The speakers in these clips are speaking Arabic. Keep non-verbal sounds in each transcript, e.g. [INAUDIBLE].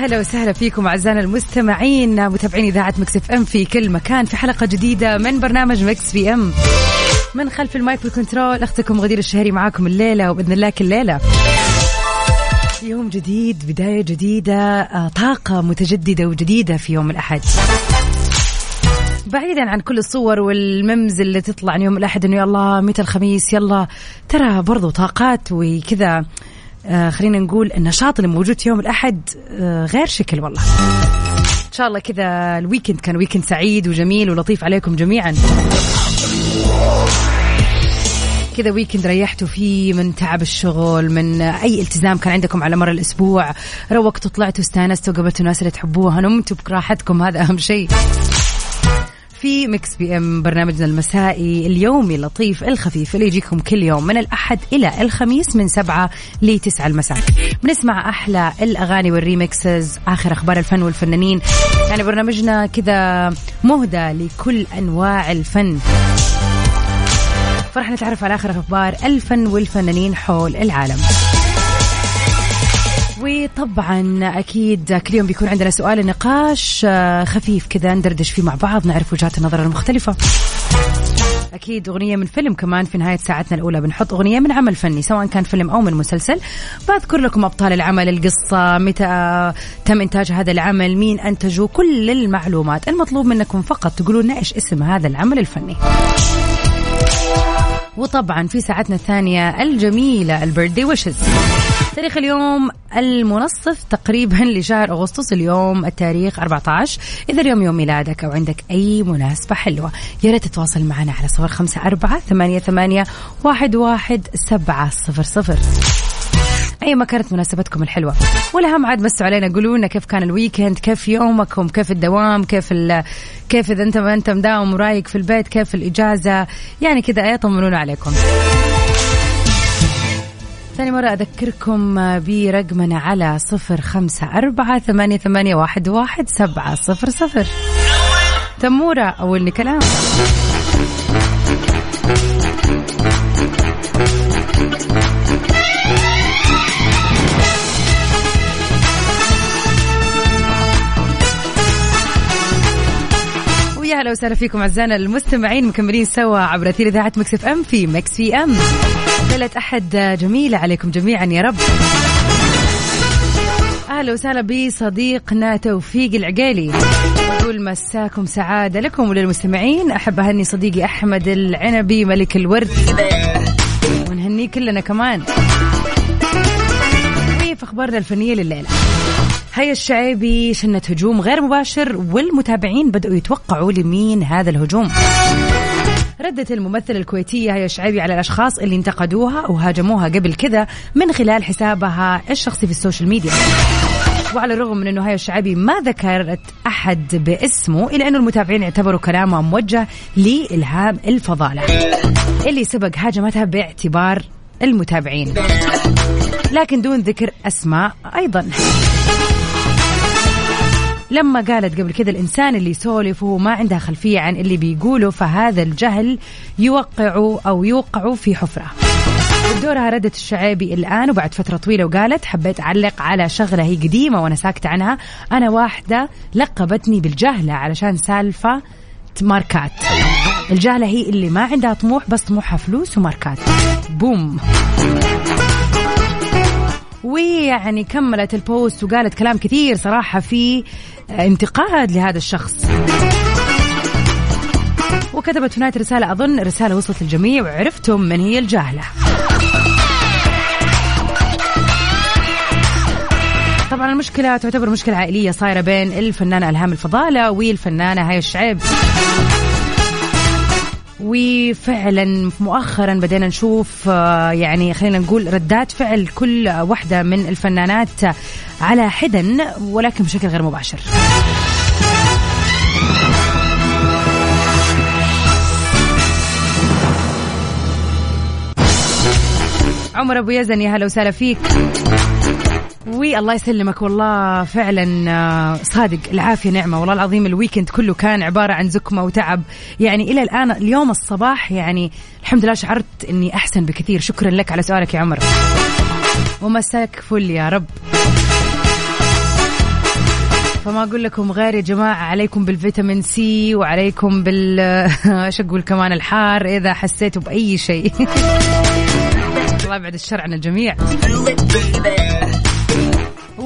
هلا وسهلا فيكم أعزائنا المستمعين متابعين إذاعة Mix FM في كل مكان في حلقة جديدة من برنامج Mix PM. من خلف ال mic وال control أختكم غدير الشهري معاكم الليلة وبإذن الله كل ليلة. يوم جديد بداية جديدة آه، طاقة متجددة وجديدة في يوم الأحد. بعيدا عن كل الصور وال memes اللي تطلع عن يوم الأحد إنه يلا متى الخميس؟ يلا ترى برضو طاقات وكذا. آه خلينا نقول النشاط اللي موجود في يوم الأحد آه غير شكل والله. إن شاء الله كذا ال weekend كان weekend سعيد وجميل ولطيف عليكم جميعا. كذا weekend ريحتوا فيه من تعب الشغل من أي التزام كان عندكم على مر الأسبوع. روقتوا طلعتوا استانستوا قابلتوا الناس اللي تحبوها نمتوا براحتكم هذا أهم شيء. في Mix PM برنامجنا المسائي اليومي اللطيف الخفيف اللي يجيكم كل يوم من الأحد إلى الخميس من سبعة ل 9 المساء. بنسمع أحلى الأغاني والريمكسز آخر أخبار الفن والفنانين. يعني برنامجنا كذا مهدى لكل أنواع الفن. فرح نتعرف على آخر أخبار الفن والفنانين حول العالم. وطبعا أكيد كل يوم بيكون عندنا سؤال نقاش آه، خفيف كذا ندردش فيه مع بعض نعرف وجهات النظر المختلفة. أكيد أغنية من فيلم كمان في نهاية ساعتنا الأولى بنحط أغنية من عمل فني سواء كان فيلم أو من مسلسل. بذكر لكم أبطال العمل القصة متى آه، تم إنتاج هذا العمل مين أنتجه كل المعلومات. المطلوب منكم فقط تقولوا لنا إيش اسم هذا العمل الفني. وطبعا في ساعتنا الثانية الجميلة البيرثدي ويشز. تاريخ اليوم المنصف تقريبا لشهر أغسطس اليوم التاريخ 14 إذا اليوم يوم ميلادك أو عندك أي مناسبة حلوة يا ريت تتواصل معنا على صفر خمسة أربعة ثمانية, ثمانية واحد, واحد سبعة صفر صفر. أي ما كانت مناسبتكم الحلوة؟ والأهم عاد مسوا علينا قولوا لنا كيف كان الويكند كيف يومكم كيف الدوام كيف ال... كيف إذا أنت ما أنت مداوم ورايق في البيت كيف الإجازة؟ يعني كذا إيه طمنونا عليكم. ثاني مرة أذكركم برقمنا على صفر خمسة أربعة ثمانية, ثمانية واحد, واحد سبعة صفر صفر. تمورة أول كلام. ويا هلا وسهلا فيكم أعزائنا المستمعين مكملين سوا عبر أثير إذاعة Mix FM في Mix PM. ليله أحد جميلة عليكم جميعا يا رب. أهلا وسهلا بصديقنا توفيق العقيلي. يقول مساكم سعادة لكم وللمستمعين. أحب أهني صديقي أحمد العنبي ملك الورد. ونهنيه كلنا كمان. في أخبارنا الفنية لليلة؟ هيا الشعيبي شنت هجوم غير مباشر والمتابعين بدأوا يتوقعوا لمين هذا الهجوم. ردت الممثلة الكويتية هيا الشعيبي على الأشخاص اللي انتقدوها وهاجموها قبل كذا من خلال حسابها الشخصي في السوشيال ميديا. وعلى الرغم من إنه هيا الشعبي ما ذكرت أحد باسمه إلا إنه المتابعين اعتبروا كلامها موجه لإلهام الفضالة اللي سبق هاجمتها باعتبار المتابعين. لكن دون ذكر أسماء أيضا. لما قالت قبل كذا الإنسان اللي يسولف وهو ما عندها خلفية عن اللي بيقوله فهذا الجهل يوقع أو يوقع في حفرة. بدورها ردت الشعيبي الآن وبعد فترة طويلة وقالت حبيت أعلق على شغلة هي قديمة وأنا ساكتة عنها. أنا واحدة لقبتني بالجهلة علشان سالفة ماركات. الجهلة هي اللي ما عندها طموح بس طموحها فلوس وماركات. بوم. ويعني كملت البوست وقالت كلام كثير صراحة في انتقاد لهذا الشخص. وكتبت في نهاية رسالة أظن رسالة وصلت للجميع وعرفتم من هي الجاهلة. طبعا المشكلة تعتبر مشكلة عائلية صايرة بين الفنانة ألهام الفضالة والفنانة هاي الشعيب. وفعلا مؤخرا بدينا نشوف آه، يعني خلينا نقول ردات فعل كل واحدة من الفنانات على حدا ولكن بشكل غير مباشر. عمر أبو يزن يا هلا وسهلا فيك. والله يسلمك. والله فعلا آه، صادق. العافية نعمة. والله العظيم ال weekend كله كان عبارة عن زكمة وتعب. يعني إلى الآن اليوم الصباح يعني الحمد لله شعرت إني أحسن بكثير. شكرا لك على سؤالك يا عمر. ومساك فل يا رب. فما أقول لكم غير يا جماعة عليكم بالفيتامين سي وعليكم بال [LAUGHS] أقول كمان الحار. إذا حسيتوا بأي شيء. [LAUGHS] الله يبعد الشر عن الجميع.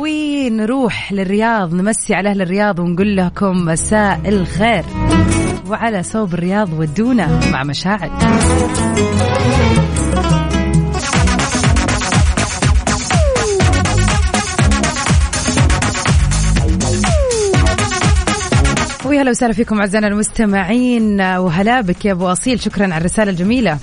ونروح للرياض؟ نمسي على أهل الرياض ونقول لكم مساء الخير. وعلى صوب الرياض ودونا مع مشاعر ويا هلا وسهلا فيكم أعزائنا المستمعين. وهلا بك يا أبو أصيل. شكرا على الرسالة الجميلة.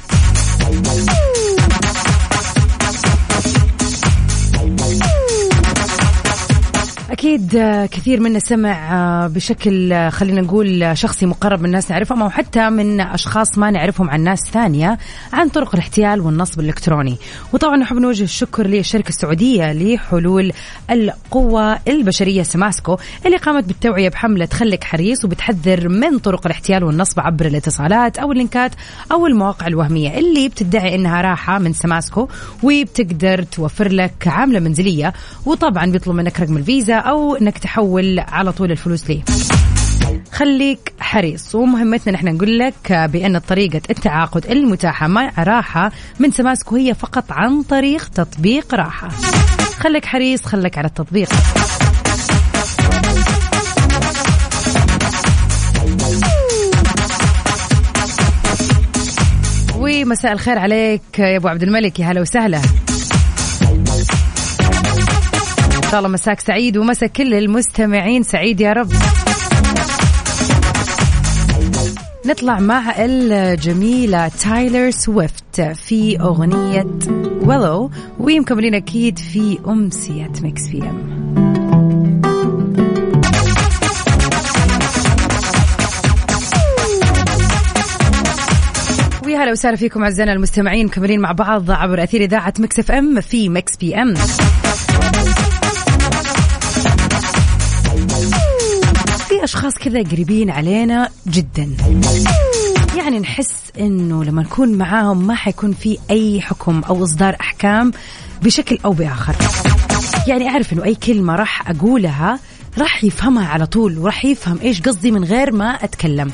أكيد آه، كثير منا سمع آه، بشكل آه، خلينا نقول شخصي مقرب من الناس نعرفهم أو حتى من أشخاص ما نعرفهم عن ناس ثانية عن طرق الاحتيال والنصب الإلكتروني. وطبعا نحب نوجه الشكر للشركة السعودية لحلول القوة البشرية سماسكو اللي قامت بالتوعية بحملة خليك حريص وبتحذر من طرق الاحتيال والنصب عبر الاتصالات أو اللينكات أو المواقع الوهمية. اللي بتدعي إنها راحة من سماسكو وبتقدر توفر لك عاملة منزلية وطبعا بيطلب منك رقم الفيزا أو أنك تحول على طول الفلوس ليه خليك حريص. ومهمتنا نحن نقول لك بأن طريقة التعاقد المتاحة مع راحة من سماسكو هي فقط عن طريق تطبيق راحة. خليك حريص خليك على التطبيق. ومساء الخير عليك يا أبو عبد الملك. يا هلا وسهلا. شاء الله مساك سعيد ومسا كل المستمعين. سعيد يا رب. نطلع مع الجميلة تايلر سويفت في أغنية Willow ومكملين أكيد في أمسية Mix PM. ويا هلا وسهلا فيكم أعزائنا المستمعين مكملين مع بعض عبر أثير إذاعة Mix FM في Mix PM. في أشخاص كذا قريبين علينا جدا. يعني نحس إنه لما نكون معاهم ما حيكون في أي حكم أو إصدار أحكام بشكل أو بآخر. يعني أعرف إنه أي كلمة راح أقولها راح يفهمها على طول وراح يفهم إيش قصدي من غير ما أتكلم.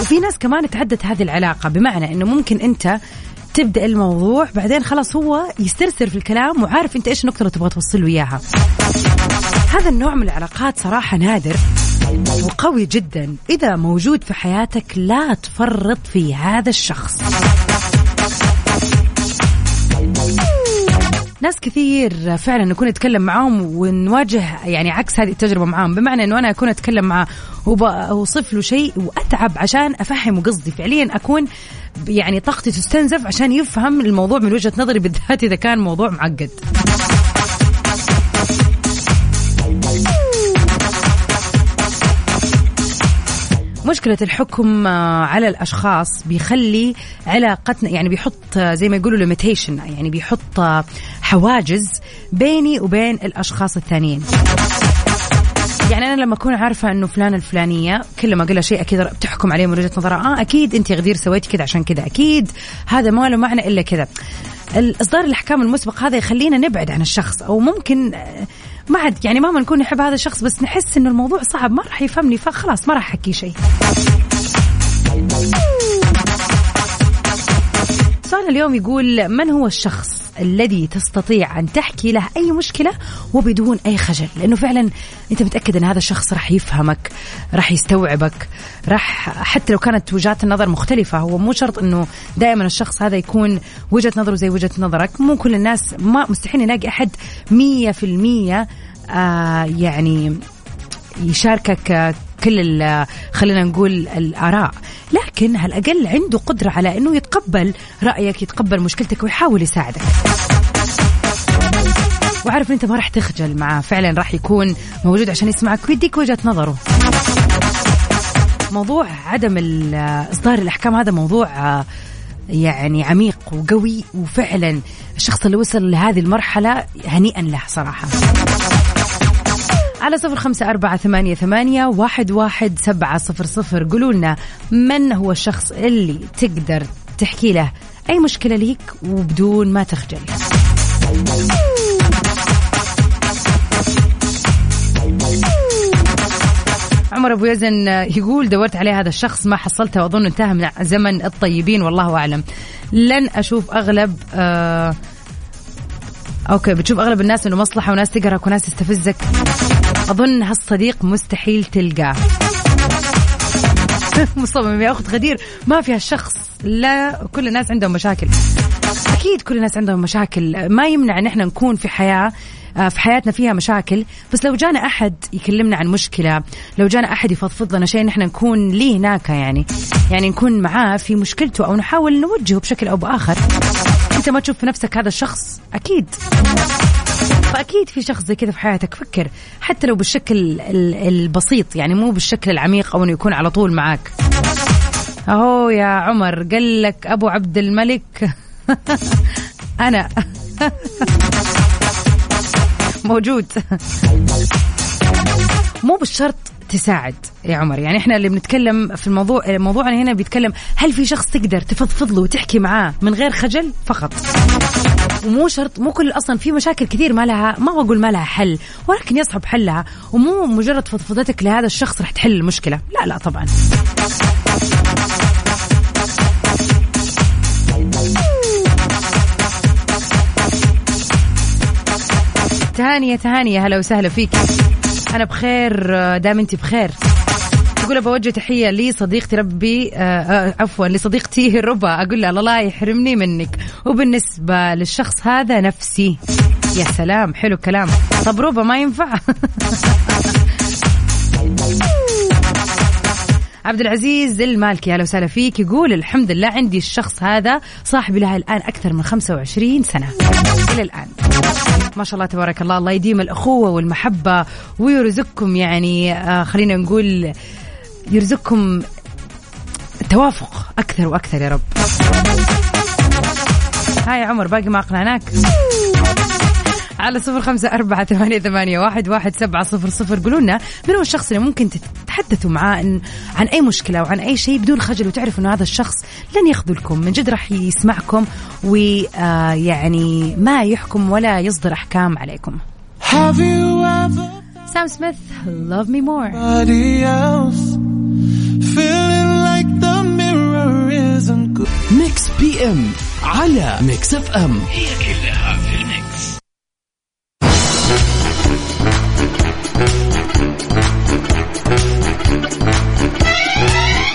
وفي ناس كمان تعدت هذه العلاقة بمعنى إنه ممكن أنت تبدأ الموضوع بعدين خلاص هو يسترسل في الكلام وعارف أنت إيش النقطة اللي تبغى توصل له إياها. هذا النوع من العلاقات صراحة نادر. وقوي جدا إذا موجود في حياتك لا تفرط في هذا الشخص. ناس كثير فعلا نكون نتكلم معاهم ونواجه يعني عكس هذه التجربة معاهم. بمعنى إنه أنا أكون أتكلم معاه واوصف له شيء وأتعب عشان أفهمه قصدي. فعليا أكون يعني طاقتي تستنزف عشان يفهم الموضوع من وجهة نظري بالذات إذا كان موضوع معقد. مشكلة الحكم آه، على الأشخاص بيخلي علاقتنا يعني بيحط آه، زي ما يقولوا limitation يعني بيحط آه، حواجز بيني وبين الأشخاص الثانيين. يعني أنا لما أكون عارفة إنه فلان الفلانية كل ما أقول شيء أكيد بتحكم عليه من وجهة نظرها. آه أكيد انت غدير سويتي كذا عشان كذا أكيد هذا ما له معنى إلا كذا. الإصدار الأحكام المسبق هذا يخلينا نبعد عن الشخص أو ممكن ما عاد يعني مهما نكون نحب هذا الشخص بس نحس إنه الموضوع صعب ما راح يفهمني فخلاص ما راح أحكي شيء. سؤال اليوم يقول من هو الشخص الذي تستطيع أن تحكي له أي مشكلة وبدون أي خجل؟ لأنه فعلا أنت متأكد أن هذا الشخص راح يفهمك راح يستوعبك راح حتى لو كانت وجهات النظر مختلفة هو مو شرط أنه دائما الشخص هذا يكون وجهة نظره زي وجهة نظرك. مو كل الناس ما مستحيل نلاقي أحد مية في المية آه يعني يشاركك آه، كل خلينا نقول الآراء. لكن على الأقل عنده قدرة على أنه يتقبل رأيك يتقبل مشكلتك ويحاول يساعدك. وعارف إنت ما راح تخجل معاه فعلا راح يكون موجود عشان يسمعك ويديك وجهة نظره. موضوع عدم إصدار الأحكام هذا موضوع آه، يعني عميق وقوي وفعلا الشخص اللي وصل لهذه المرحلة هنيئا له صراحة. على صفر خمسة أربعة ثمانية, ثمانية واحد, واحد سبعة صفر صفر. قولوا لنا من هو الشخص اللي تقدر تحكي له أي مشكلة ليك وبدون ما تخجل. عمر أبو يزن يقول دورت عليه هذا الشخص ما حصلته وأظن انتهى من زمن الطيبين والله أعلم. لن أشوف أغلب آه أوكي بتشوف أغلب الناس إنه مصلحة وناس تقهرك وناس تستفزك. أظن هالصديق مستحيل تلقاه. [LAUGHS] مصمم يا أخت غدير ما في هالشخص لا كل الناس عندهم مشاكل. أكيد كل الناس عندهم مشاكل. ما يمنع إن إحنا نكون في حياة آه، في حياتنا فيها مشاكل. بس لو جانا أحد يكلمنا عن مشكلة لو جانا أحد يفضفض لنا شيء نحن نكون ليه هناك يعني؟ يعني نكون معاه في مشكلته أو نحاول نوجهه بشكل أو بآخر. أنت ما تشوف في نفسك هذا الشخص؟ أكيد. فأكيد في شخص زي كذا في حياتك فكر. حتى لو بالشكل ال- البسيط يعني مو بالشكل العميق أو إنه يكون على طول معاك. أهو يا عمر قال لك أبو عبد الملك. [LAUGHS] أنا. [LAUGHS] موجود. مو بالشرط تساعد يا عمر. يعني إحنا اللي بنتكلم في الموضوع موضوعنا هنا بيتكلم هل في شخص تقدر تفضفض له وتحكي معاه من غير خجل؟ فقط. ومو شرط مو كل أصلا في مشاكل كثير ما لها ما بقول ما لها حل ولكن يصعب حلها ومو مجرد فضفضتك لهذا الشخص رح تحل المشكلة. لا لا طبعا. تهانية تهانية هلا وسهلا فيك. أنا بخير دام أنت بخير. تقول بوجه تحية لصديقتي ربي آه، آه، عفوا لصديقتي [LAUGHS] ربا. أقول لها الله يحرمني منك. وبالنسبة للشخص هذا نفسي. يا سلام حلو الكلام طب ربا ما ينفع؟ [LAUGHS] عبد العزيز المالكي أهلا وسهلا فيك. يقول الحمد لله عندي الشخص هذا صاحبي لها الآن أكثر من 25 سنة. إلى الآن. ما شاء الله تبارك الله. الله يديم الأخوة والمحبة ويرزقكم يعني آه خلينا نقول يرزقكم توافق أكثر وأكثر يا رب. هاي عمر باقي ما أقنعناك؟ على صفر خمسة أربعة ثمانية, ثمانية واحد, واحد سبعة صفر صفر. قولوا لنا من هو الشخص اللي ممكن تتحدثوا معاه عن, عن أي مشكلة وعن أي شيء بدون خجل وتعرفوا أنه هذا الشخص لن يخذلكم من جد راح يسمعكم ويعني ما يحكم ولا يصدر أحكام عليكم. Have you ever سام سميث love me more. Mix PM على Mix FM هي كلها في ال mix.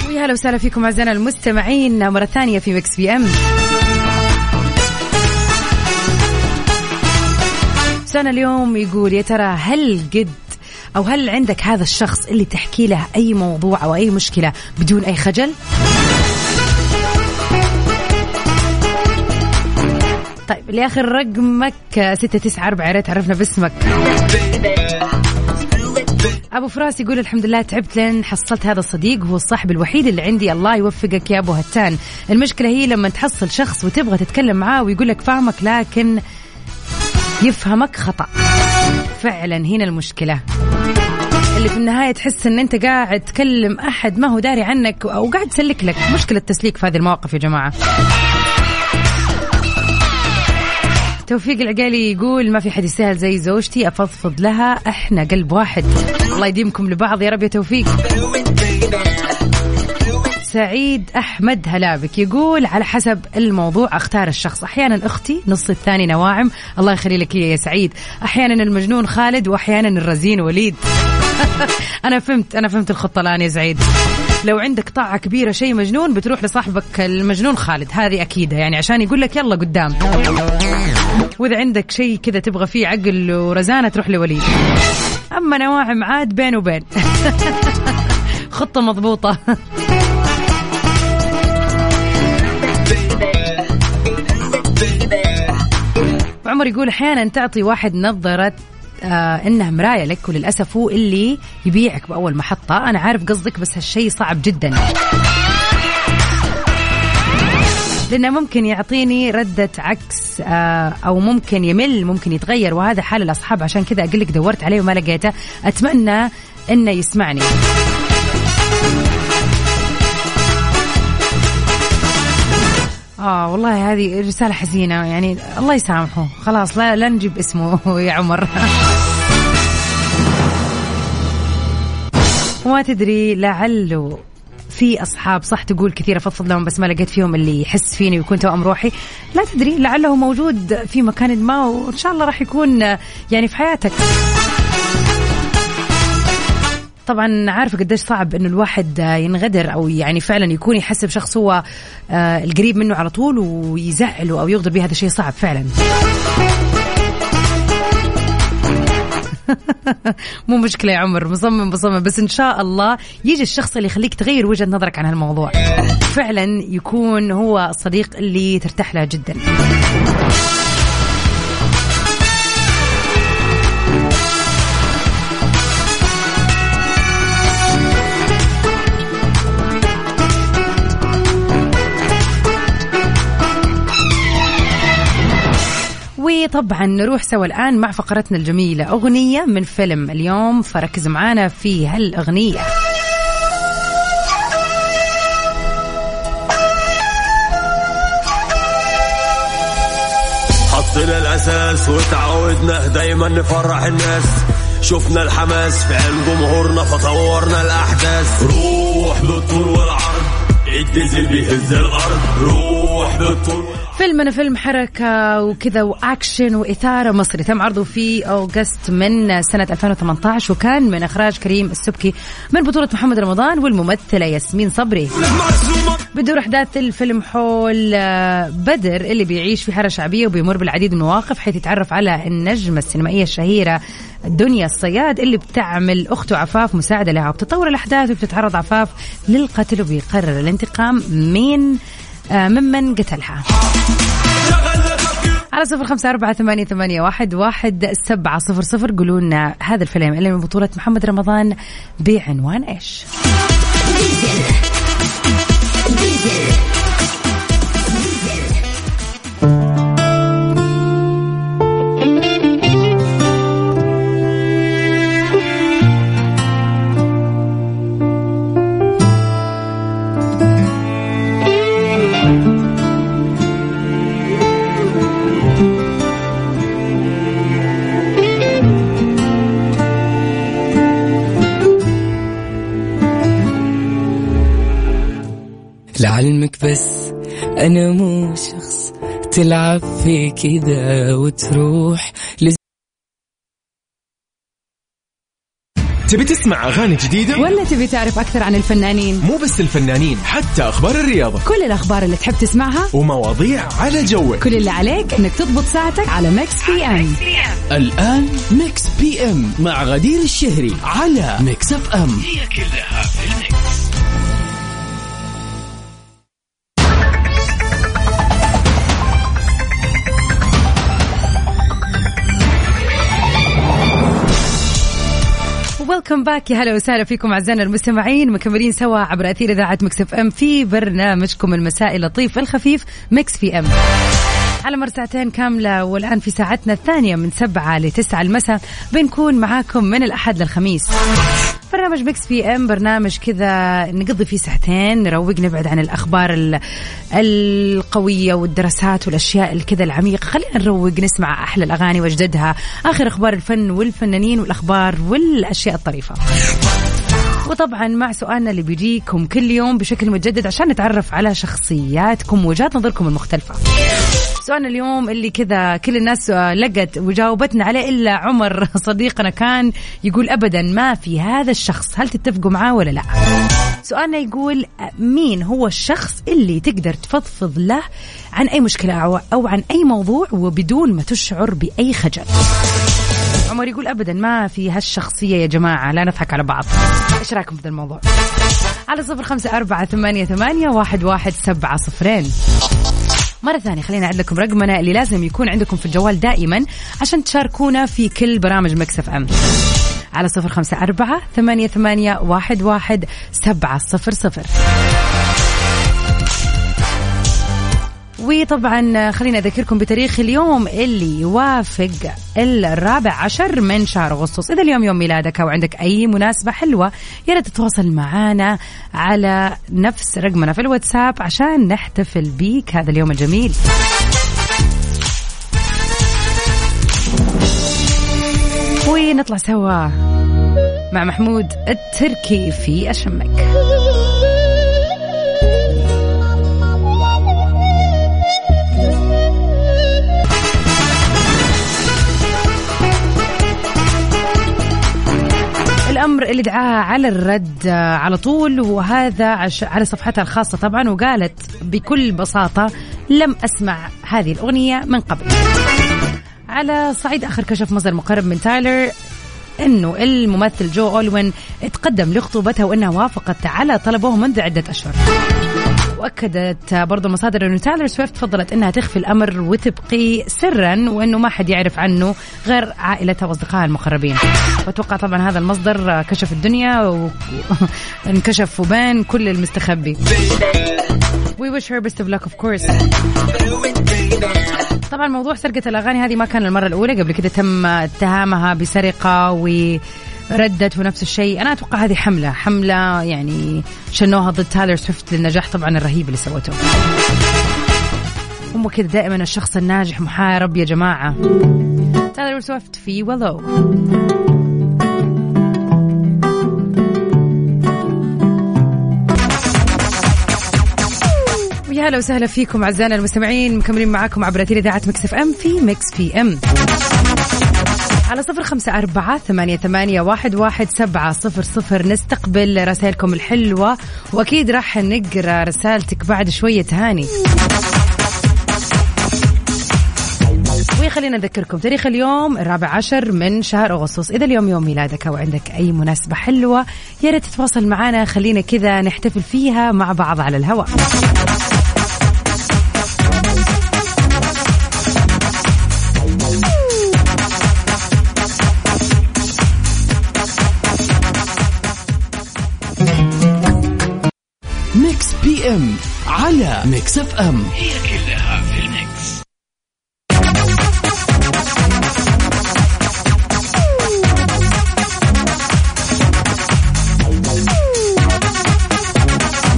ويا هلا وسهلا فيكم أعزائنا المستمعين مرة ثانية في Mix PM سؤالنا اليوم يقول يا ترى هل قد أو هل عندك هذا الشخص اللي تحكي له أي موضوع أو أي مشكلة بدون أي خجل؟ طيب اللي اخر رقمك ستة تسعة أربعة يا ريت عرفنا باسمك. أبو فراس يقول الحمد لله تعبت لين حصلت هذا الصديق هو الصاحب الوحيد اللي عندي الله يوفقك يا أبو هتان. المشكلة هي لما تحصل شخص وتبغى تتكلم معاه ويقول لك فاهمك لكن يفهمك خطأ. فعلا هنا المشكلة. اللي في النهاية تحس إن أنت قاعد تكلم أحد ما هو داري عنك أو قاعد تسلك لك. مشكلة تسليك في هذه المواقف يا جماعة. توفيق العقالي يقول ما في حد يسهل زي زوجتي أفضفض لها إحنا قلب واحد. الله يديمكم لبعض يا رب يا توفيق. سعيد أحمد هلابك يقول على حسب الموضوع أختار الشخص. أحيانا أختي نص الثاني نواعم. الله يخلي لك يا سعيد. أحيانا المجنون خالد وأحيانا الرزين وليد. [LAUGHS] أنا فهمت أنا فهمت الخطة الآن يا سعيد لو عندك طاعة كبيرة شيء مجنون بتروح لصاحبك المجنون خالد. هذه أكيدة يعني عشان يقول لك يلا قدام. وإذا عندك شيء كذا تبغى فيه عقل ورزانة تروح لوليد. أما نواعم عاد بين وبين. [LAUGHS] خطة مضبوطة. [LAUGHS] عمر يقول أحيانا تعطي واحد نظرة إنها مراية لك وللأسف هو اللي يبيعك بأول محطة. أنا عارف قصدك بس هالشيء صعب جدا. لأنه ممكن يعطيني ردة عكس آه أو ممكن يمل ممكن يتغير وهذا حال الأصحاب. عشان كذا أقول لك دورت عليه وما لقيته. أتمنى إنه يسمعني. آه والله هذه رسالة حزينة. يعني الله يسامحه. خلاص لا لا نجيب اسمه [LAUGHS] يا عمر. [LAUGHS] وما تدري لعله في أصحاب صح تقول كثير افضفض لهم بس ما لقيت فيهم اللي يحس فيني ويكون توأم روحي. لا تدري لعله موجود في مكان ما وإن شاء الله راح يكون يعني في حياتك. طبعا عارفه قديش صعب إنه الواحد ينغدر أو يعني فعلا يكون يحس بشخص هو آه، القريب منه على طول ويزعله أو يغدر به هذا شيء صعب فعلا. [LAUGHS] مو مشكلة يا عمر مصمم مصمم. بس إن شاء الله يجي الشخص اللي يخليك تغير وجهة نظرك عن هالموضوع. فعلا يكون هو الصديق اللي ترتاح له جدا. وطبعا نروح سوا الآن مع فقرتنا الجميلة أغنية من فيلم اليوم فركز معانا في هالأغنية. حطينا الأساس وتعودنا دايما نفرح الناس. شفنا الحماس في عين جمهورنا فطورنا الأحداث. روح بالطول والعرض الديزل بيهز الأرض. روح بالطول والعرض. فيلم أنا فيلم حركة وكذا وأكشن وإثارة مصري. تم عرضه في أوغست من سنة 2018 وكان من إخراج كريم السبكي من بطولة محمد رمضان والممثلة ياسمين صبري. بدور أحداث الفيلم حول بدر اللي بيعيش في حارة شعبية وبيمر بالعديد من المواقف حيث يتعرف على النجمة السينمائية الشهيرة دنيا الصياد اللي بتعمل أخته عفاف مساعدة لها. وبتطور الأحداث وبتتعرض عفاف للقتل وبيقرر الانتقام من ممن قتلها. على صفر خمسة أربعة ثمانية, ثمانية واحد, واحد سبعة صفر صفر. قولوا لنا هذا الفيلم اللي من بطولة محمد رمضان بعنوان إيش؟ لعلمك بس أنا مو شخص تلعب في كذا وتروح لز... تبي تسمع أغاني جديدة؟ ولا تبي تعرف أكثر عن الفنانين؟ مو بس الفنانين حتى أخبار الرياضة. كل الأخبار اللي تحب تسمعها ومواضيع على جوك. كل اللي عليك إنك تضبط ساعتك على Mix PM. الآن Mix PM مع غدير الشهري على Mix FM. هي كلها في ال mix. Welcome back يا هلا وسهلا فيكم أعزائنا المستمعين. مكملين سوا عبر أثير إذاعة Mix FM في برنامجكم المسائي اللطيف الخفيف Mix PM. على مر ساعتين كاملة والآن في ساعتنا الثانية من سبعة لتسعة المساء بنكون معاكم من الأحد للخميس. برنامج مكس في ام برنامج كذا نقضي فيه ساعتين نروق نبعد عن الأخبار ال- القوية والدراسات والأشياء الكذا العميقة. خلينا نروق نسمع أحلى الأغاني وأجددها. آخر أخبار الفن والفنانين والأخبار والأشياء الطريفة. وطبعا مع سؤالنا اللي بيجيكم كل يوم بشكل متجدد عشان نتعرف على شخصياتكم ووجهات نظركم المختلفة. سؤالنا اليوم اللي كذا كل الناس لقت وجاوبتنا عليه إلا عمر [LAUGHS] صديقنا كان يقول أبدا ما في هذا الشخص. هل تتفقوا معاه ولا لا؟ سؤالنا يقول مين هو الشخص اللي تقدر تفضفض له عن أي مشكلة أو- عن أي موضوع وبدون ما تشعر بأي خجل؟ عمر يقول ابدا ما في هالشخصية يا جماعة. لا نضحك على بعض. إيش رأيكم في الموضوع؟ على صفر خمسة أربعة ثمانية, ثمانية واحد, واحد سبعة صفرين. مرة ثانية خلينا أعد لكم رقمنا اللي لازم يكون عندكم في الجوال دائما عشان تشاركونا في كل برامج مكسف أم. على صفر خمسة أربعة ثمانية, ثمانية واحد, واحد سبعة صفر صفر. وطبعا خلينا أذكركم بتاريخ اليوم اللي يوافق الرابع عشر من شهر أغسطس. إذا اليوم يوم ميلادك أو عندك أي مناسبة حلوة يا ريت تتواصل معنا على نفس رقمنا في الواتساب عشان نحتفل بيك. هذا اليوم الجميل. ونطلع سوا مع محمود التركي في أشمك. اللي دعاها على الرد آه، على طول. وهذا على صفحتها الخاصة طبعا. وقالت بكل بساطة لم أسمع هذه الأغنية من قبل. على صعيد آخر كشف مصدر مقرب من تايلر إنه الممثل جو أولوين تقدم لخطوبتها وإنها وافقت على طلبه منذ عدة أشهر. وأكدت برضو المصادر إنه تايلر سويفت فضلت إنها تخفي الأمر وتبقي سرا وإنه ما حد يعرف عنه غير عائلتها واصدقائها المقربين. وأتوقع طبعا هذا المصدر كشف الدنيا وانكشف [LAUGHS] وبان كل المستخبي. We wish her best of luck of course. طبعا موضوع سرقة الأغاني هذه ما كان المرة الأولى. قبل كده تم اتهامها بسرقة وردت ونفس الشيء. أنا أتوقع هذه حملة. حملة يعني شنوها ضد تايلر سويفت للنجاح طبعا الرهيب اللي سوته هم كده دائما الشخص الناجح محارب يا جماعة. تايلر سويفت في Willow يا هلا وسهلا فيكم أعزائنا المستمعين. مكملين معاكم عبر إذاعة Mix FM في Mix PM. على صفر خمسة أربعة ثمانية, ثمانية واحد, واحد سبعة صفر صفر. نستقبل رسائلكم الحلوة وأكيد راح نقرأ رسالتك بعد شوية هاني وخلينا نذكركم تاريخ اليوم الرابع عشر من شهر أغسطس. إذا اليوم يوم ميلادك أو عندك أي مناسبة حلوة يا ريت تتواصل معنا. خلينا كذا نحتفل فيها مع بعض على الهواء. M على Mix FM هي كلها في ال mix.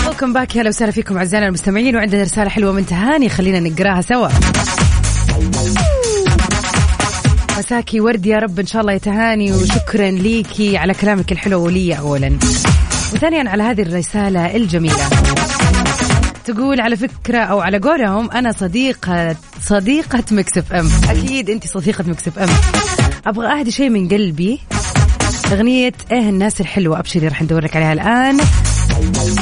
Welcome back هلا وسهلا فيكم اعزائنا المستمعين وعندنا رساله حلوة من تهاني خلينا نقراها سوا مساكي ورد يا رب ان شاء الله يا تهاني وشكرا ليكي على كلامك الحلو ولي اولا وثانيا على هذه الرساله الجميله تقول على فكرة أو على قولهم أنا صديقة صديقة Mix FM. أكيد أنت صديقة Mix FM. أبغى أهدي شيء من قلبي. أغنية إيه الناس الحلوة أبشري راح ندور لك عليها الآن.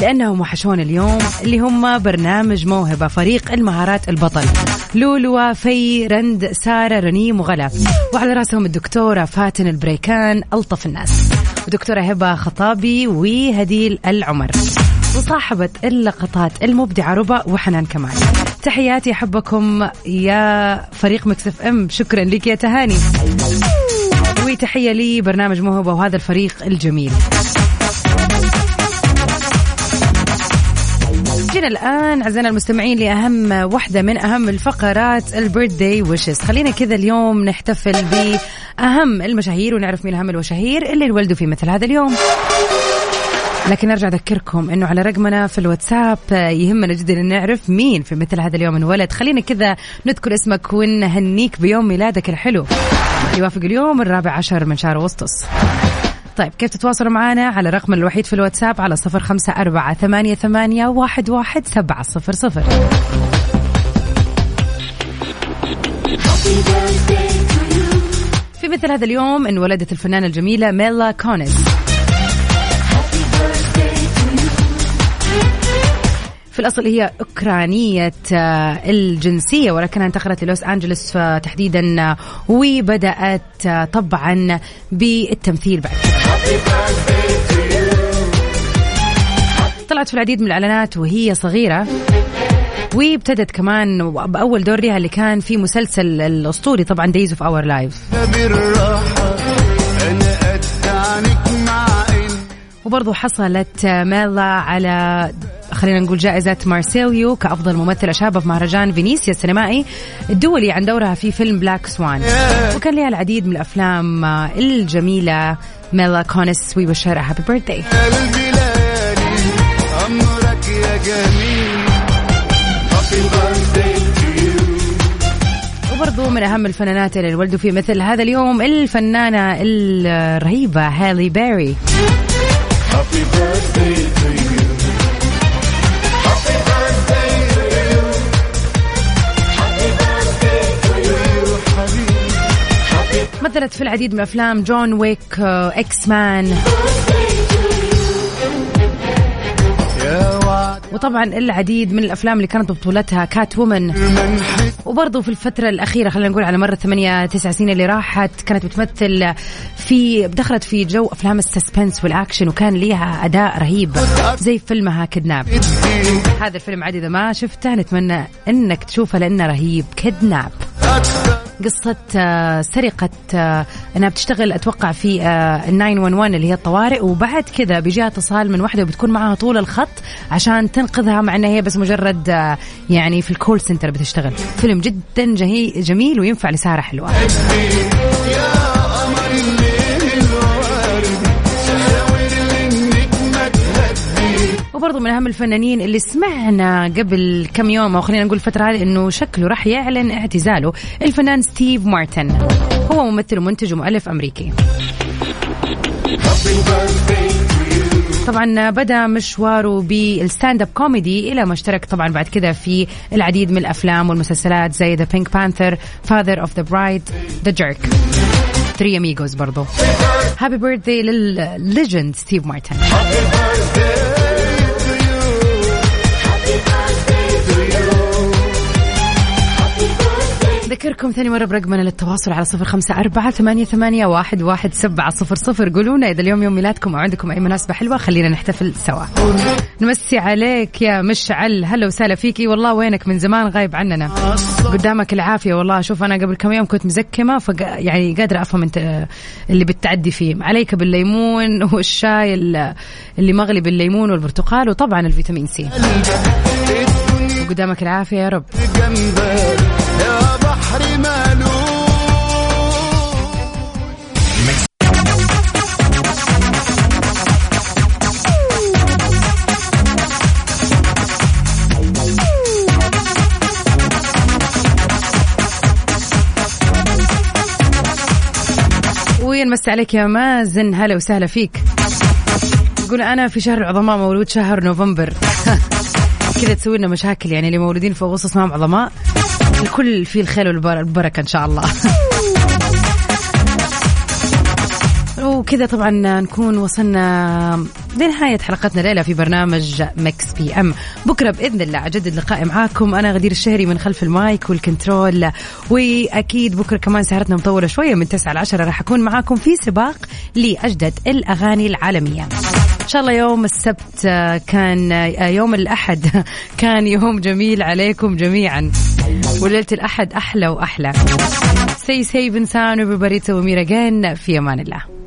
لأنهم وحشون اليوم اللي هم برنامج موهبة فريق المهارات البطل. لولو في رند سارة رنيم وغلا وعلى رأسهم الدكتورة فاتن البريكان ألطف الناس. ودكتورة هبة خطابي وهديل العمر. وصاحبة اللقطات المبدعة ربا وحنان كمال. تحياتي أحبكم يا فريق Mix FM. شكرا لك يا تهاني. وتحية لي برنامج موهبة وهذا الفريق الجميل. جينا الآن أعزائنا المستمعين لأهم واحدة من أهم الفقرات ال birthday wishes. خلينا كذا اليوم نحتفل بأهم المشاهير ونعرف مين أهم المشاهير اللي انولدوا في مثل هذا اليوم. لكن أرجع أذكركم إنه على رقمنا في الواتساب يهمنا جدا إن نعرف مين في مثل هذا اليوم انولد. خلينا كذا نذكر اسمك ونهنيك بيوم ميلادك الحلو. يوافق اليوم الرابع عشر من شهر أغسطس. طيب كيف تتواصلوا معنا؟ على رقم الوحيد في الواتساب على صفر خمسة أربعة ثمانية, ثمانية واحد, واحد سبعة صفر صفر. في مثل هذا اليوم انولدت الفنانة الجميلة ميلا كونز الأصل هي أوكرانية آه، الجنسية ولكنها انتقلت للوس أنجلوس آه، تحديدا آه، وبدأت طبعا بالتمثيل بعد. طلعت في العديد من الإعلانات وهي صغيرة وابتدت كمان بأول دور لها اللي كان في مسلسل الأسطوري طبعا Days of Our Life بالراحة أنا قد عنك وبرضه حصلت ميلا على خلينا نقول جائزة مارسيليو كأفضل ممثلة شابة في مهرجان فينيسيا السينمائي الدولي عن دورها في فيلم Black Swan وكان لها العديد من الأفلام الجميلة ميلا كونس happy جميل Happy birthday. to you وبرضو من أهم الفنانات اللي ولدوا في مثل هذا اليوم الفنانة الرهيبة هالي بيري مثلت في العديد من أفلام John Wick آه، X-Men وطبعا العديد من الأفلام اللي كانت ببطولتها Catwoman وبرضه في الفترة الأخيرة خلينا نقول على مر الثمانية تسع سنين اللي راحت كانت بتمثل في دخلت في جو أفلام ال suspense وال action وكان ليها أداء رهيب زي فيلمها Kidnap هذا الفيلم عاد إذا ما شفته نتمنى أنك تشوفه لأنه رهيب. Kidnap قصة آه، سرقة آه، إنها بتشتغل أتوقع في آه، ال 911 اللي هي الطوارئ. وبعد كذا بيجيها اتصال من واحدة وبتكون معها طول الخط عشان تنقذها مع إنها هي بس مجرد آه، يعني في الكول سنتر بتشتغل. فيلم جدا جميل وينفع لسارة حلوة. وبرضه من أهم الفنانين اللي سمعنا قبل كم يوم أو خلينا نقول الفترة هذه إنه شكله راح يعلن اعتزاله. الفنان ستيف مارتن. هو ممثل ومنتج ومؤلف أمريكي. طبعا بدأ مشواره بال stand-up comedy إلى ما اشترك طبعا بعد كذا في العديد من الأفلام والمسلسلات زي The Pink Panther Father of the Bride The Jerk Three Amigos برضو. happy birthday لل legend ستيف مارتن أذكركم ثاني مرة برقمنا للتواصل على صفر خمسة أربعة ثمانية, ثمانية واحد, واحد سبعة صفر صفر. قولونا إذا اليوم يوم ميلادكم أو عندكم أي مناسبة حلوة خلينا نحتفل سوا. نمسي عليك يا مشعل. هلا وسهلا فيكي والله وينك؟ من زمان غايب عننا. قدامك العافية والله. شوف أنا قبل كم يوم كنت مزكمة فق... يعني قادرة أفهم أنت اللي بتعدي فيه. عليك بالليمون والشاي ال- اللي مغلي بالليمون والبرتقال وطبعا الفيتامين سي. وقدامك العافية يا رب. جنبك يا بحر مالوف ونمسي عليك يا مازن؟ هلا وسهلا فيك. يقول أنا في شهر العظماء مولود شهر نوفمبر. [LAUGHS] كذا تسوي لنا مشاكل يعني اللي مولودين في اغسطس ما عظماء. الكل فيه الخير والبركة إن شاء الله. [LAUGHS] وكذا طبعا نكون وصلنا لنهاية حلقتنا ليلة في برنامج Mix FM. بكرة بإذن الله أجدد لقائي معاكم. أنا غدير الشهري من خلف ال mic وال control. وأكيد بكرة كمان سهرتنا مطولة شوية من 9 ل 10 راح أكون معاكم في سباق لأجدد الأغاني العالمية. إن شاء الله يوم السبت كان يوم الأحد. [LAUGHS] كان يوم جميل عليكم جميعا. وليلة الأحد أحلى وأحلى. Stay safe and sound everybody till we meet again في أمان الله.